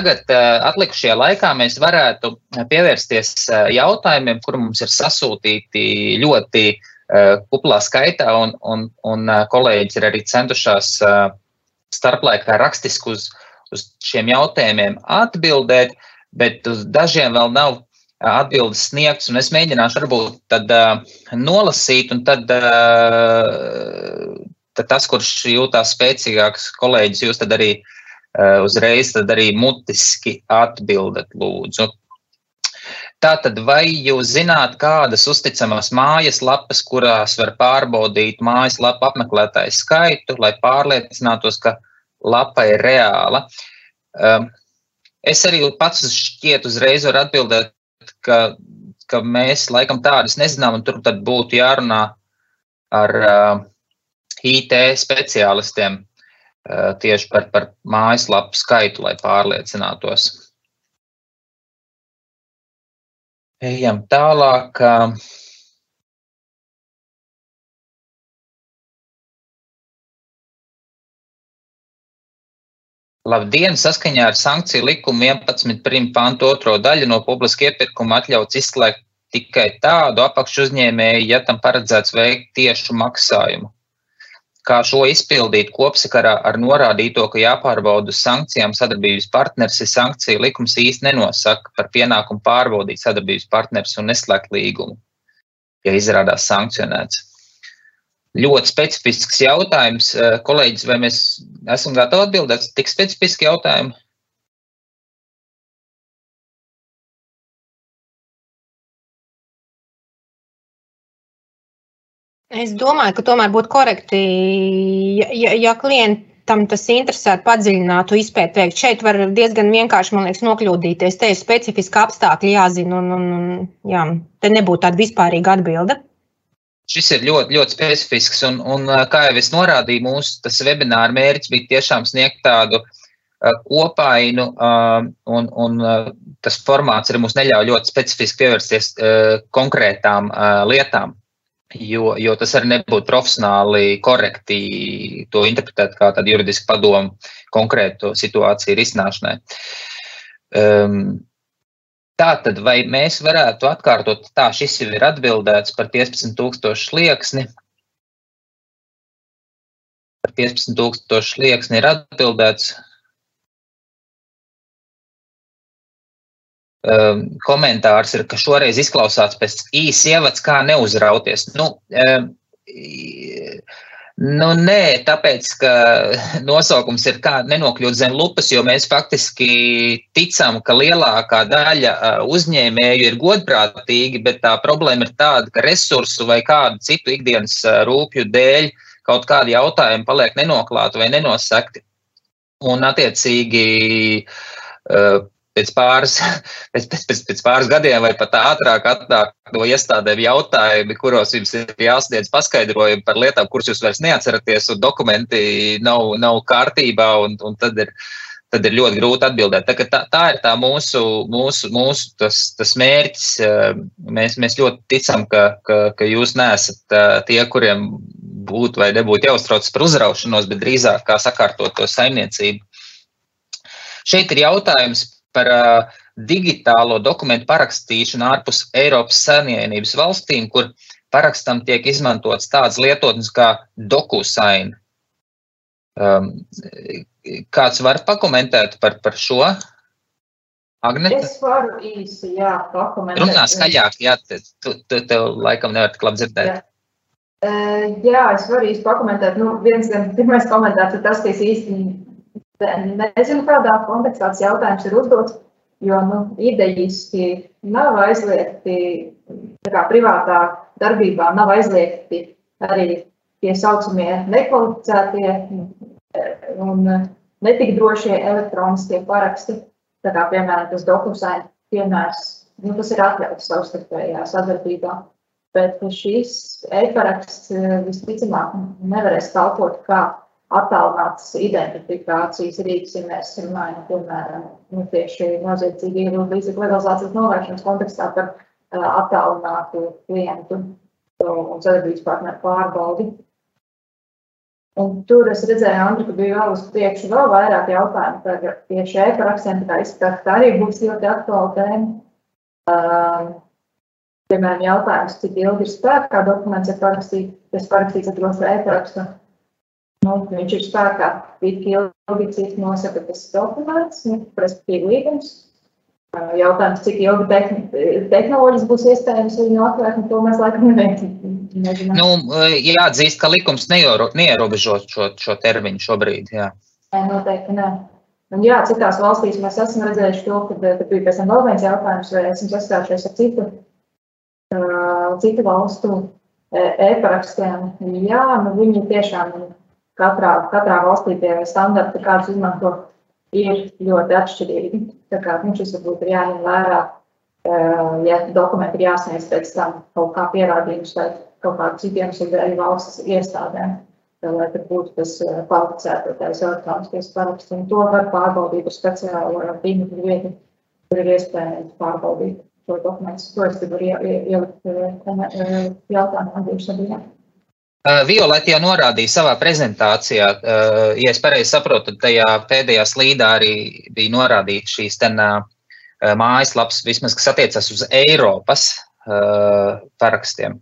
tagad, atlikušajā laikā, mēs varētu pievērsties jautājumiem, kur mums ir sasūtīti ļoti kuplā skaitā, un, un, un kolēģis ir arī centušās starplaikā rakstiski uz, uz šiem jautājumiem atbildēt, bet uz dažiem vēl nav atbildes sniegts, un es mēģināšu varbūt tad uh, nolasīt, un tad, uh, tad tas, kurš jūtās spēcīgāks kolēģis, jūs tad arī uzreiz tad arī mutiski atbildat lūdzu. Tātad, vai jūs zināt, kādas uzticamas mājaslapas, kurās var pārbaudīt mājaslapu apmeklētāju skaitu, lai pārliecinātos, ka lapa ir reāla? Um, es arī pats šķiet uzreiz varu atbildēt, ka, ka mēs laikam tādas nezinām, un tur tad būtu jārunā ar uh, IT speciālistiem tieši par, par mājaslapu skaitu, lai pārliecinātos. Ejam tālāk. Uh, Labdien! Saskaņā ar sankciju likumu 11. pantu otro daļu no publiska iepirkuma atļauts izslēgt tikai tādu apakšu uzņēmēju, ja tam paredzēts veikt tiešu maksājumu. Kā šo izpildīt kopsakarā ar norādīto, ka jāpārbauda uz sankcijām sadarbības partneris, ir sankcija likums īsti nenosaka par pienākumu pārbaudīt sadarbības partneris un neslēgt līgumu, ja izrādās sankcionēts ļoti specifisks jautājums. Kolēģis, vai mēs esam gatavi atbildēt tik specifiski jautājumi? Es domāju, ka tomēr būtu korekti, ja, ja, klientam tas interesētu, padziļinātu izpēti veikt. Šeit var diezgan vienkārši, man liekas, nokļūdīties. Te ir specifiski apstākļi jāzina, un, un, un jā, te nebūtu tāda vispārīga atbilde. Šis ir ļoti, ļoti specifisks, un, un kā jau es norādīju, mūsu webināra mērķis bija tiešām sniegt tādu kopainu, un, un tas formāts arī mums neļauj ļoti specifiski pievērsties konkrētām lietām, jo, jo tas arī nebūtu profesionāli korekti to interpretēt kā tādu juridisku padomu konkrētu situāciju risināšanai. Um, Tātad, vai mēs varētu atkārtot, tā šis jau ir atbildēts par 15,000 slieksni. Par 15,000 slieksni ir atbildēts. Um, komentārs ir, ka šoreiz izklausās pēc īsa ievads, kā neuzrauties. Nu, um, Nu, nē, tāpēc, ka nosaukums ir kā nenokļūt zem lupas, jo mēs faktiski ticam, ka lielākā daļa uzņēmēju ir godprātīgi, bet tā problēma ir tāda, ka resursu vai kādu citu ikdienas rūpju dēļ kaut kādi jautājumi paliek nenoklāti vai nenosakti. Un, attiecīgi, pēc pāris, pēc, pēc, pēc, pēc pāris gadiem vai pat ātrāk atnāk no iestādēm jautājumi, kuros jums ir jāsniedz paskaidrojumi par lietām, kuras jūs vairs neatceraties, un dokumenti nav, nav kārtībā, un, un tad, ir, tad ir ļoti grūti atbildēt. Tā, tā, tā ir tā mūsu, mūsu, mūsu tas, tas mērķis. Mēs, mēs ļoti ticam, ka, ka, ka jūs neesat tie, kuriem būtu vai nebūtu jāuztraucas par uzraušanos, bet drīzāk kā sakārtot to saimniecību. Šeit ir jautājums par uh, digitālo dokumentu parakstīšanu ārpus Eiropas Savienības valstīm, kur parakstam tiek izmantots tāds lietotnes kā DocuSign. Um, kāds var pakomentēt par, par šo? Agnete? Es varu īsi, jā, pakomentēt. Runā skaļāk, jā, tu, tu tev laikam nevar tik labi dzirdēt. Jā. Uh, jā, es varu īsti pakomentēt. Nu, viens, pirmais komentārs ir tas, ka es īsti Nezinu, kādā kontekstā tas jautājums ir uzdots, jo nu, idejiski nav aizliegti, kā privātā darbībā nav aizliegti arī tie saucamie nekvalificētie un netik drošie elektroniskie paraksti. Tā kā, piemēram, tas dokumentāts piemērs, nu, tas ir atļauts savstarpējā sadarbībā. Bet šīs e-paraksts visticamāk nevarēs kalpot kā attālinātas identifikācijas rīks, ja mēs runājam, piemēram, nu, tieši noziedzīgi līdzekļu legalizācijas novēršanas kontekstā par uh, attālinātu klientu un sadarbības partneru pārbaudi. Un tur es redzēju, Andri, ka bija vēl uz priekšu vēl vairāk jautājumu par tieši e-parakstiem, tā izskatās, ka arī būs ļoti aktuāla tēma. Uh, piemēram, jautājums, cik ilgi ir spēkā dokuments, ja parakstīts, tas parakstīts ar drošu e-parakstu. Nu, viņš ir spēkā tik ilgi, cik nosaka tas dokuments, nu, respektīvi līgums. Jautājums, cik ilgi tehnoloģijas būs iespējams viņu atvērt, to mēs laikam nezinām. Nu, jāatzīst, ka likums neierobežo šo, šo termiņu šobrīd. Jā. Nē, noteikti nē. Un jā, citās valstīs mēs esam redzējuši to, ka bija pēc tam vēl viens jautājums, vai esam saskārušies ar citu, citu valstu e-parakstiem. Jā, nu viņi tiešām katrā, katrā valstī tie standarti, kādus izmanto, ir ļoti atšķirīgi. Tā kā nu, šis varbūt ir jāņem vērā, ja dokumenti ir jāsniedz pēc tam kaut kā pierādījums vai kaut kādu citiem sudēļu valsts iestādēm, lai tur būtu tas kvalificētais elektroniskais paraksts. Un to var pārbaudīt ar speciālu tīmekļu vietu, kur ir iespējams pārbaudīt šo dokumentu. To es varu ielikt jautājumu atbildību. Violeta jau norādīja savā prezentācijā, ja es pareizi saprotu, tad tajā pēdējā slīdā arī bija norādīts šīs ten mājaslaps, vismaz kas attiecas uz Eiropas parakstiem.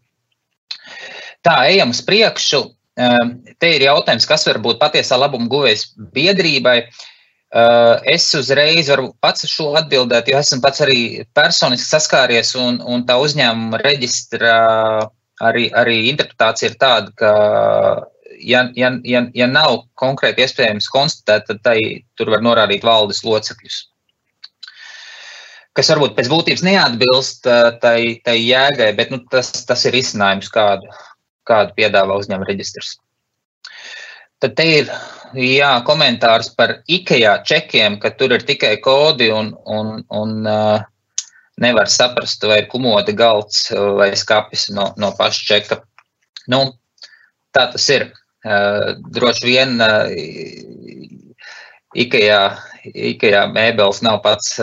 Tā, ejam uz priekšu. Te ir jautājums, kas var būt patiesā labuma guvējs biedrībai. Es uzreiz varu pats šo atbildēt, jo esmu pats arī personiski saskāries un, un tā uzņēmuma reģistra arī, arī interpretācija ir tāda, ka, ja, ja, ja, ja nav konkrēti iespējams konstatēt, tad tai, tur var norādīt valdes locekļus. Kas varbūt pēc būtības neatbilst tai, tai jēgai, bet nu, tas, tas ir izcinājums, kādu, kādu piedāvā uzņēmuma reģistrs. Tad te ir jā, komentārs par IKEA čekiem, ka tur ir tikai kodi un, un, un uh, nevar saprast, vai ir kumota galds vai skapis no, no paša čeka. Nu, tā tas ir. Droši vien IKEA, IKEA mēbeles nav pats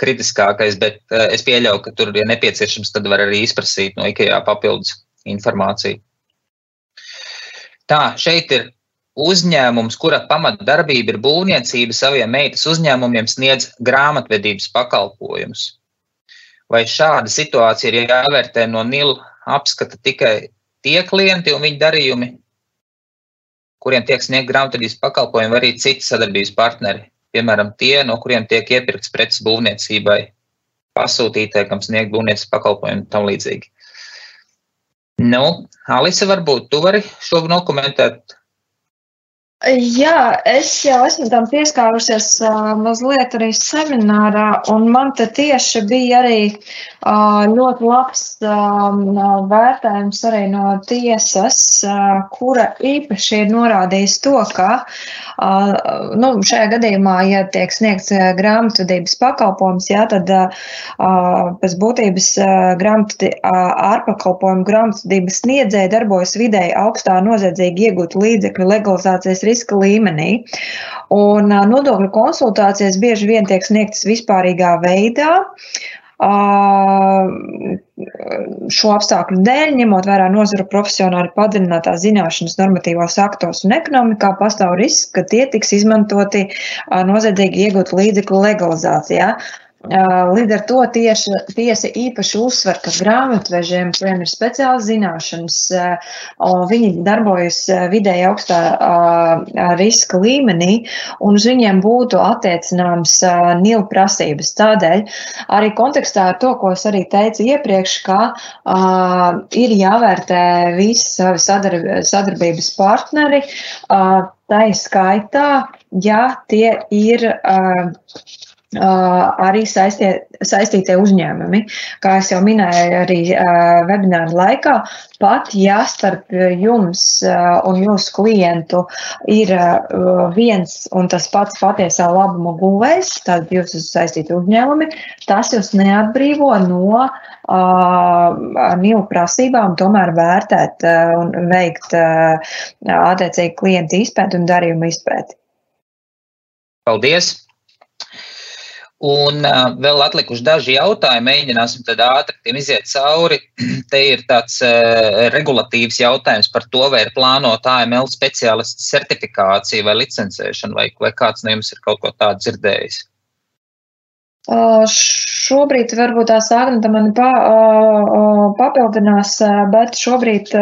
kritiskākais, bet es pieļauju, ka tur, ja nepieciešams, tad var arī izprasīt no IKEA papildus informāciju. Tā, šeit ir uzņēmums, kura pamatdarbība ir būvniecība, saviem meitas uzņēmumiem sniedz grāmatvedības pakalpojumus. Vai šāda situācija ir jāvērtē no NIL apskata tikai tie klienti un viņu darījumi, kuriem tiek sniegt grāmatvedības pakalpojumi, vai arī citi sadarbības partneri, piemēram, tie, no kuriem tiek iepirkts preces būvniecībai, pasūtītāji, kam sniegt būvniecības pakalpojumu un tam līdzīgi. Nu, Alise, varbūt tu vari šo nokomentēt Jā, es jau esmu tam pieskārusies mazliet arī seminārā, un man te tieši bija arī ļoti labs um, vērtējums arī no tiesas, kura īpaši ir norādījis to, ka nu, šajā gadījumā, ja tiek sniegts grāmatvedības pakalpojums, jā, tad pēc būtības grāmatvedī, ārpakalpojumu grāmatvedības sniedzēja darbojas vidēji augstā noziedzīgi iegūt līdzekļu legalizācijas riska līmenī. Un nodokļu konsultācijas bieži vien tiek sniegtas vispārīgā veidā. Šo apstākļu dēļ, ņemot vērā nozara profesionāli padziļinātās zināšanas normatīvos aktos un ekonomikā, pastāv risks, ka tie tiks izmantoti noziedzīgi iegūt līdzekļu legalizācijā. Līdz ar to tieši, tiesa īpaši uzsver, ka grāmatvežiem, kuriem ir speciāls zināšanas, viņi darbojas vidēji augstā riska līmenī, un uz viņiem būtu attiecināms NIL prasības. Tādēļ arī kontekstā ar to, ko es arī teicu iepriekš, ka ir jāvērtē visi savi sadarb sadarbības partneri, tā skaitā, ja tie ir. Arī saistie, saistītie uzņēmumi. Kā jau minēju, arī webināra laikā, pat ja starp jums un jūsu klientu ir viens un tas pats patiesā labuma guvējs, tad jūs esat saistīti uzņēmumi, tas jūs neatbrīvo no NIL prasībām tomēr vērtēt un veikt attiecīgi klienta izpēti un darījumu izpēti. Paldies! Un uh, vēl atlikuši daži jautājumi, mēģināsim tad ātri tiem iziet cauri. Te ir tāds uh, regulatīvs jautājums par to, vai ir plānota AML speciālistu certifikācija vai licencēšana, vai, vai kāds no jums ir kaut ko tādu dzirdējis. Uh, šobrīd varbūt tās Agnēta mani pa, uh, papildinās, bet šobrīd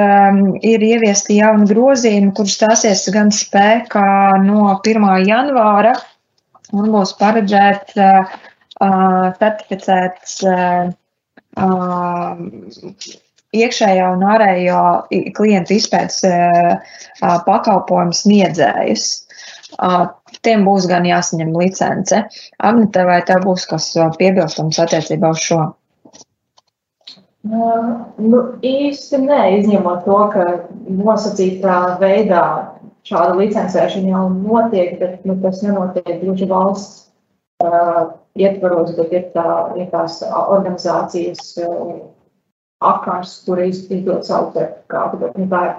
ir ieviesti jauni grozījumi, kurš stāsies gan spēkā no 1. janvāra un būs paredzēts uh, certificēts uh, iekšējā un ārējo klientu izpētes pakalpojumu sniedzējus. Tiem būs gan jāsaņem licence. Agnete, vai tev būs kas piebilstams attiecībā uz šo? Nu, īsti nē, izņemot to, ka nosacītā veidā šāda licencēšana jau notiek, bet nu, tas nenotiek gluži valsts uh, ietvaros, bet ir, tā, ir tās organizācijas uh, akārs, kur izdod savu certifikātu, bet nu, tā ir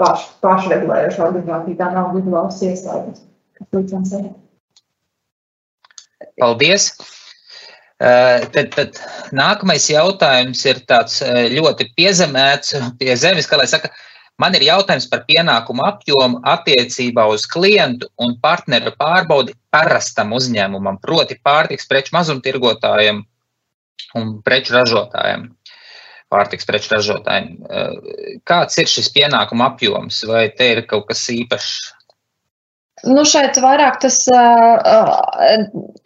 paš, pašregulējoša organizācija, tā nav gluži valsts iestādes, kas licencē. Paldies! Uh, tad, tad nākamais jautājums ir tāds ļoti piezemēts pie zemes, kā lai saka, uh, Man ir jautājums par pienākumu apjomu attiecībā uz klientu un partneru pārbaudi parastam uzņēmumam, proti pārtiks preču mazumtirgotājiem un preču ražotājiem. Pārtiks preču ražotājiem. Kāds ir šis pienākuma apjoms, vai te ir kaut kas īpašs? Nu, šeit vairāk tas,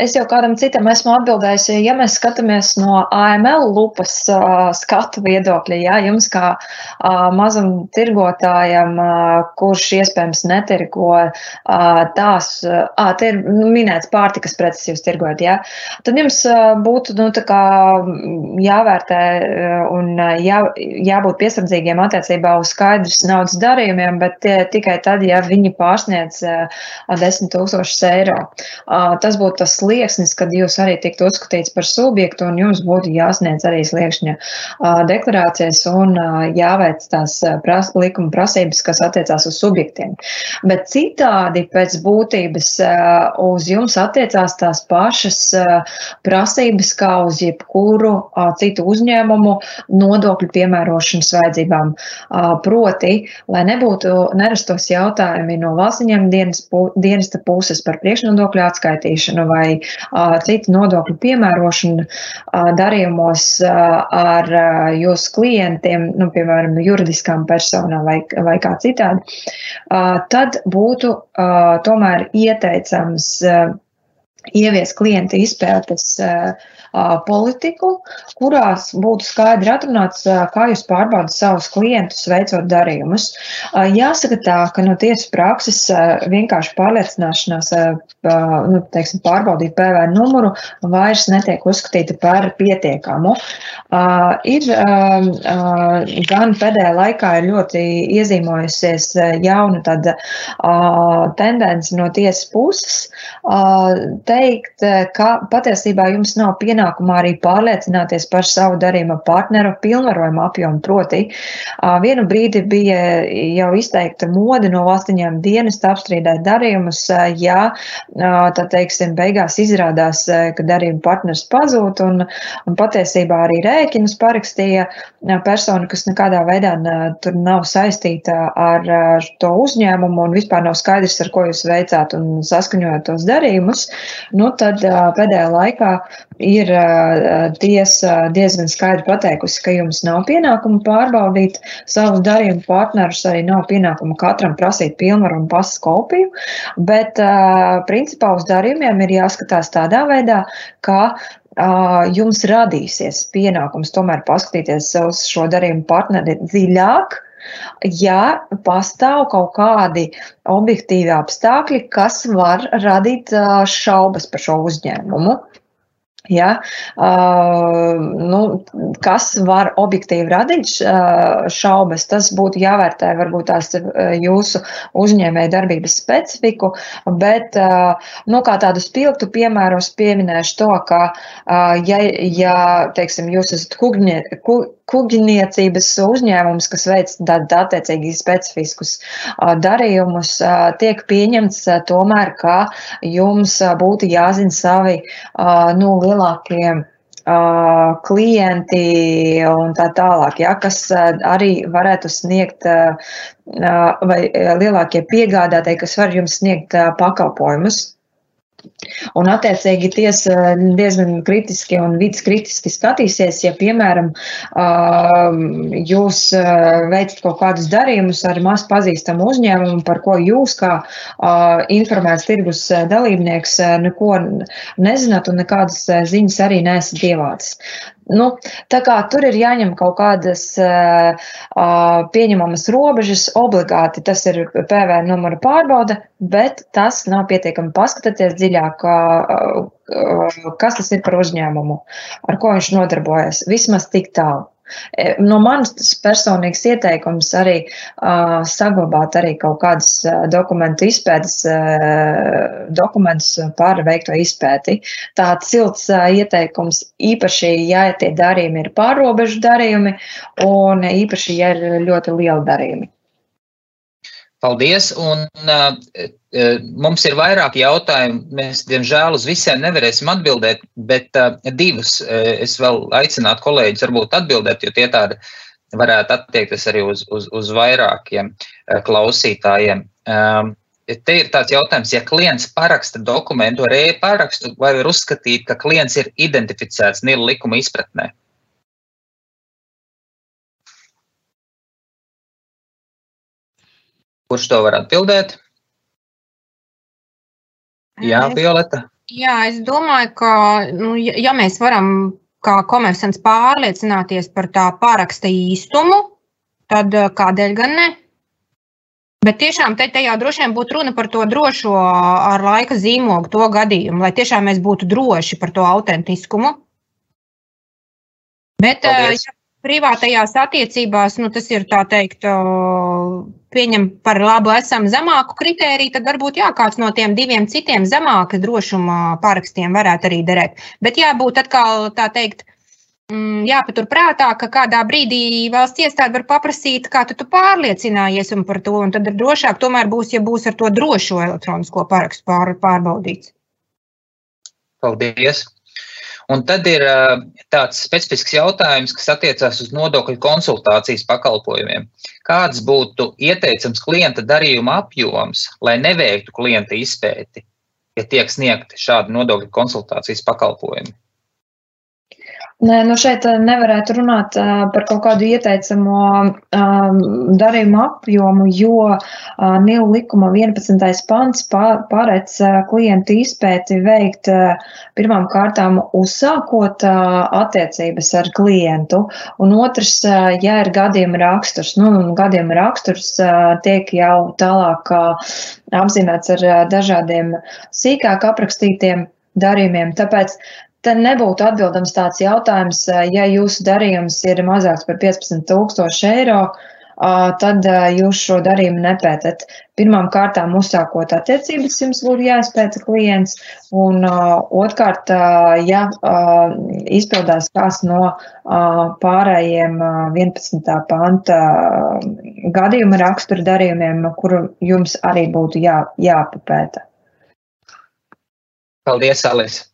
es jau kādam citam esmu atbildējis, ja mēs skatāmies no AML lupas skatu viedokļa, ja jums kā mazam tirgotājam, kurš iespējams netirgo tās, ā, te ir nu, minēts pārtikas preces jūs tirgojat, ja, tad jums būtu, nu, tā kā jāvērtē un jā, jābūt piesardzīgiem attiecībā uz skaidrs naudas darījumiem, bet tikai tad, ja viņi pārsniedz 10 tūkstošus eiro. Tas būtu tas slieksnis, kad jūs arī tiktu uzskatīts par subjektu un jums būtu jāsniedz arī sliekšņa deklarācijas un jāveic tās pras, likuma prasības, kas attiecās uz subjektiem. Bet citādi pēc būtības uz jums attiecās tās pašas prasības kā uz jebkuru citu uzņēmumu nodokļu piemērošanas vajadzībām. Proti, lai nebūtu nerastos jautājumi no valsts ieņēmuma dienas dienesta puses par priekšnodokļu atskaitīšanu vai uh, citu nodokļu piemērošanu uh, darījumos uh, ar uh, jūsu klientiem, nu, piemēram, juridiskām personām vai, vai kā citādi, uh, tad būtu uh, tomēr ieteicams uh, ievies klienta izpētes uh, politiku, kurās būtu skaidri atrunāts, kā jūs pārbaudat savus klientus, veicot darījumus. Jāsaka tā, ka no tiesas prakses vienkārši pārliecināšanās, nu, teiksim, pārbaudīt PVN numuru vairs netiek uzskatīta par pietiekamu. Ir gan pēdējā laikā ir ļoti iezīmojusies jauna tāda tendence no tiesas puses teikt, ka patiesībā jums nav pienākumā arī pārliecināties par savu darījuma partneru pilnvarojumu apjomu. Proti, vienu brīdi bija jau izteikta mode no valstiņām dienesta apstrīdēt darījumus, ja, tā teiksim, beigās izrādās, ka darījuma partners pazūd un, un patiesībā arī rēķinus parakstīja persona, kas nekādā veidā tur nav saistīta ar, to uzņēmumu un vispār nav skaidrs, ar ko jūs veicāt un saskaņojot tos darījumus, nu tad pēdējā laikā ir tiesa diezgan skaidri pateikusi, ka jums nav pienākumu pārbaudīt savus darījumu partnerus, arī nav pienākumu katram prasīt pilnvaru un pasas kopiju, bet principā uz darījumiem ir jāskatās tādā veidā, ka jums radīsies pienākums tomēr paskatīties uz šo darījumu partneri dziļāk, ja pastāv kaut kādi objektīvi apstākļi, kas var radīt šaubas par šo uzņēmumu. Ja, uh, nu, kas var objektīvi radīt šaubas, tas būtu jāvērtē varbūt tās jūsu uzņēmēja darbības specifiku, bet uh, nu, kā tādu spilgtu piemēru pieminēšu to, ka, uh, ja, ja teiksim, jūs esat kuģnie, ku, kuģniecības uzņēmums, kas veic attiecīgi specifiskus darījumus, tiek pieņemts tomēr, ka jums būtu jāzina savi nu, lielākie klienti un tā tālāk, ja, kas arī varētu sniegt, vai lielākie piegādātāji, kas var jums sniegt pakalpojumus. Un, attiecīgi, tiesa diezgan kritiski un vidas kritiski skatīsies, ja, piemēram, jūs veicat kaut kādus darījumus ar maz pazīstamu uzņēmumu, par ko jūs, kā informēts tirgus dalībnieks, neko nezināt un nekādas ziņas arī nesat ievācis. Nu, tā kā tur ir jāņem kaut kādas uh, pieņemamas robežas, obligāti tas ir PVN numura pārbauda, bet tas nav pietiekami paskatīties dziļāk, uh, kas tas ir par uzņēmumu, ar ko viņš nodarbojas. Vismaz tik tālu. E, no manas personīgas ieteikums arī uh, saglabāt arī kaut kādas dokumentu izpētes uh, dokumentus par veikto izpēti. Tāds silts uh, ieteikums īpaši, ja tie darījumi ir pārobežu darījumi un īpaši, ja ir ļoti lieli darījumi. Paldies! Un, uh, mums ir vairāki jautājumi. Mēs, diemžēl, uz visiem nevarēsim atbildēt, bet uh, divus uh, es vēl aicinātu kolēģis varbūt atbildēt, jo tie tādi varētu attiekties arī uz, uz, uz vairākiem uh, klausītājiem. Um, Te ir tāds jautājums, ja klients paraksta dokumentu ar e-parakstu, vai var uzskatīt, ka klients ir identificēts NIL likuma izpratnē? Kurš to var atbildēt? Jā, Violeta. Jā, es domāju, ka, nu, ja mēs varam kā komersants pārliecināties par tā pāraksta īstumu, tad eh, kādēļ gan ne? Bet tiešām te, jau droši vien būtu runa par to drošo ar laika zīmogu, to gadījumu, lai tiešām mēs būtu droši par to autentiskumu. Bet, eh, Paldies. ja privātajās attiecībās, nu, tas ir tā teikt, pieņem par labu esam zemāku kritēriju, tad varbūt jā, kāds no tiem diviem citiem zemāka drošuma parakstiem varētu arī derēt. Bet jābūt atkal tā teikt. mm, Jāpatur prātā, ka kādā brīdī valsts iestāde var paprasīt, kā tu, tu pārliecinājies par to, un tad ir drošāk tomēr būs, ja būs ar to drošo elektronisko parakstu pār, pārbaudīts. Paldies. Un tad ir ā, tāds specifisks jautājums, kas attiecās uz nodokļu konsultācijas pakalpojumiem. Kāds būtu ieteicams klienta darījuma apjoms, lai neveiktu klienta izpēti, ja tiek sniegti šādi nodokļu konsultācijas pakalpojumi? Nē, nu šeit eh, nevarētu runāt eh, par kaut kādu ieteicamo um, darījumu apjomu, jo uh, NIL likuma 11. pants paredz klientu izpēti veikt pirmām kārtām uzsākot attiecības ar klientu, un otrs, ja ir gadījuma raksturs, nu, gadījuma raksturs tiek jau tālāk apzīmēts ar dažādiem sīkāk aprakstītiem darījumiem. Tāpēc Te nebūtu atbildams tāds jautājums, ja jūsu darījums ir mazāks par 15,000 eiro, eh, tad jūs šo darījumu nepētat. Pirmām kārtām, uzsākot attiecības, jums būtu jāizpēta klients, un otrkārt, ja izpildās kāds no pārējiem 11. panta gadījuma rakstura darījumiem, kuru jums arī būtu jā, jāpapēta. Paldies, Alis.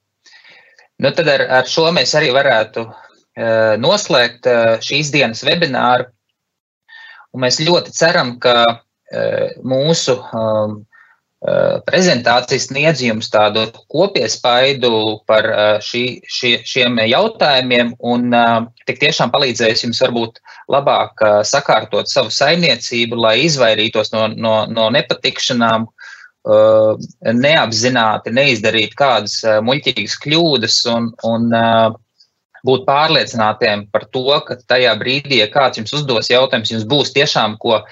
Nu, tad ar, ar šo mēs arī varētu uh, noslēgt uh, šīs dienas webināru. Un mēs ļoti ceram, ka uh, mūsu um, prezentācijas sniedz jums tādu kopiespaidu par šī, šie, šiem jautājumiem un tik tiešām palīdzēs jums varbūt labāk sakārtot savu saimniecību, lai izvairītos no, no, no nepatikšanām, uh, neapzināti neizdarīt kādas uh, muļķīgas kļūdas un, un uh, būt pārliecinātiem par to, ka tajā brīdī, ja kāds jums uzdos jautājumus, jums būs tiešām ko uh,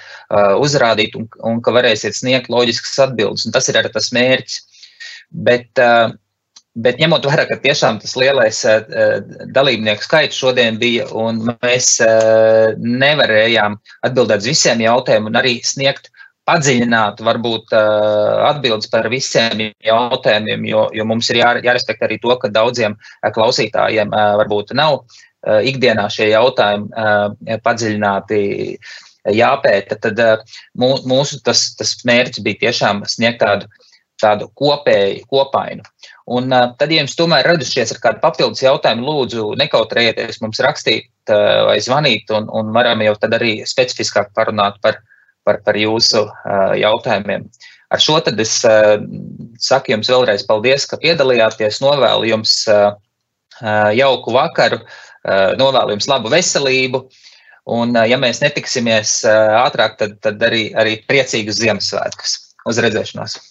uzrādīt un, un ka varēsiet sniegt loģiskas atbildes. Un tas ir arī tas mērķis. Bet, uh, Bet ņemot vērā, ka tiešām tas lielais uh, dalībnieku skaits šodien bija, un mēs uh, nevarējām atbildēt uz visiem jautājumiem un arī sniegt padziļināt, varbūt uh, atbildes par visiem jautājumiem, jo, jo mums ir jā, jārespektē arī to, ka daudziem klausītājiem uh, varbūt nav ikdienā šie jautājumi padziļināti jāpēta, tad mūsu tas, tas mērķis bija tiešām sniegt tādu, tādu kopēju, kopainu. Un tad, ja jums tomēr radušies ar kādu papildus jautājumu, lūdzu, nekautrējieties mums rakstīt vai zvanīt, un, un varam jau tad arī specifiskāk parunāt par, par, par jūsu jautājumiem. Ar šo tad es saku jums vēlreiz paldies, ka piedalījāties, novēlu jums jauku vakaru, novēlu jums labu veselību. Un, ja mēs netiksimies ātrāk, tad, tad arī, arī priecīgus Ziemassvētkus. Uz redzēšanos!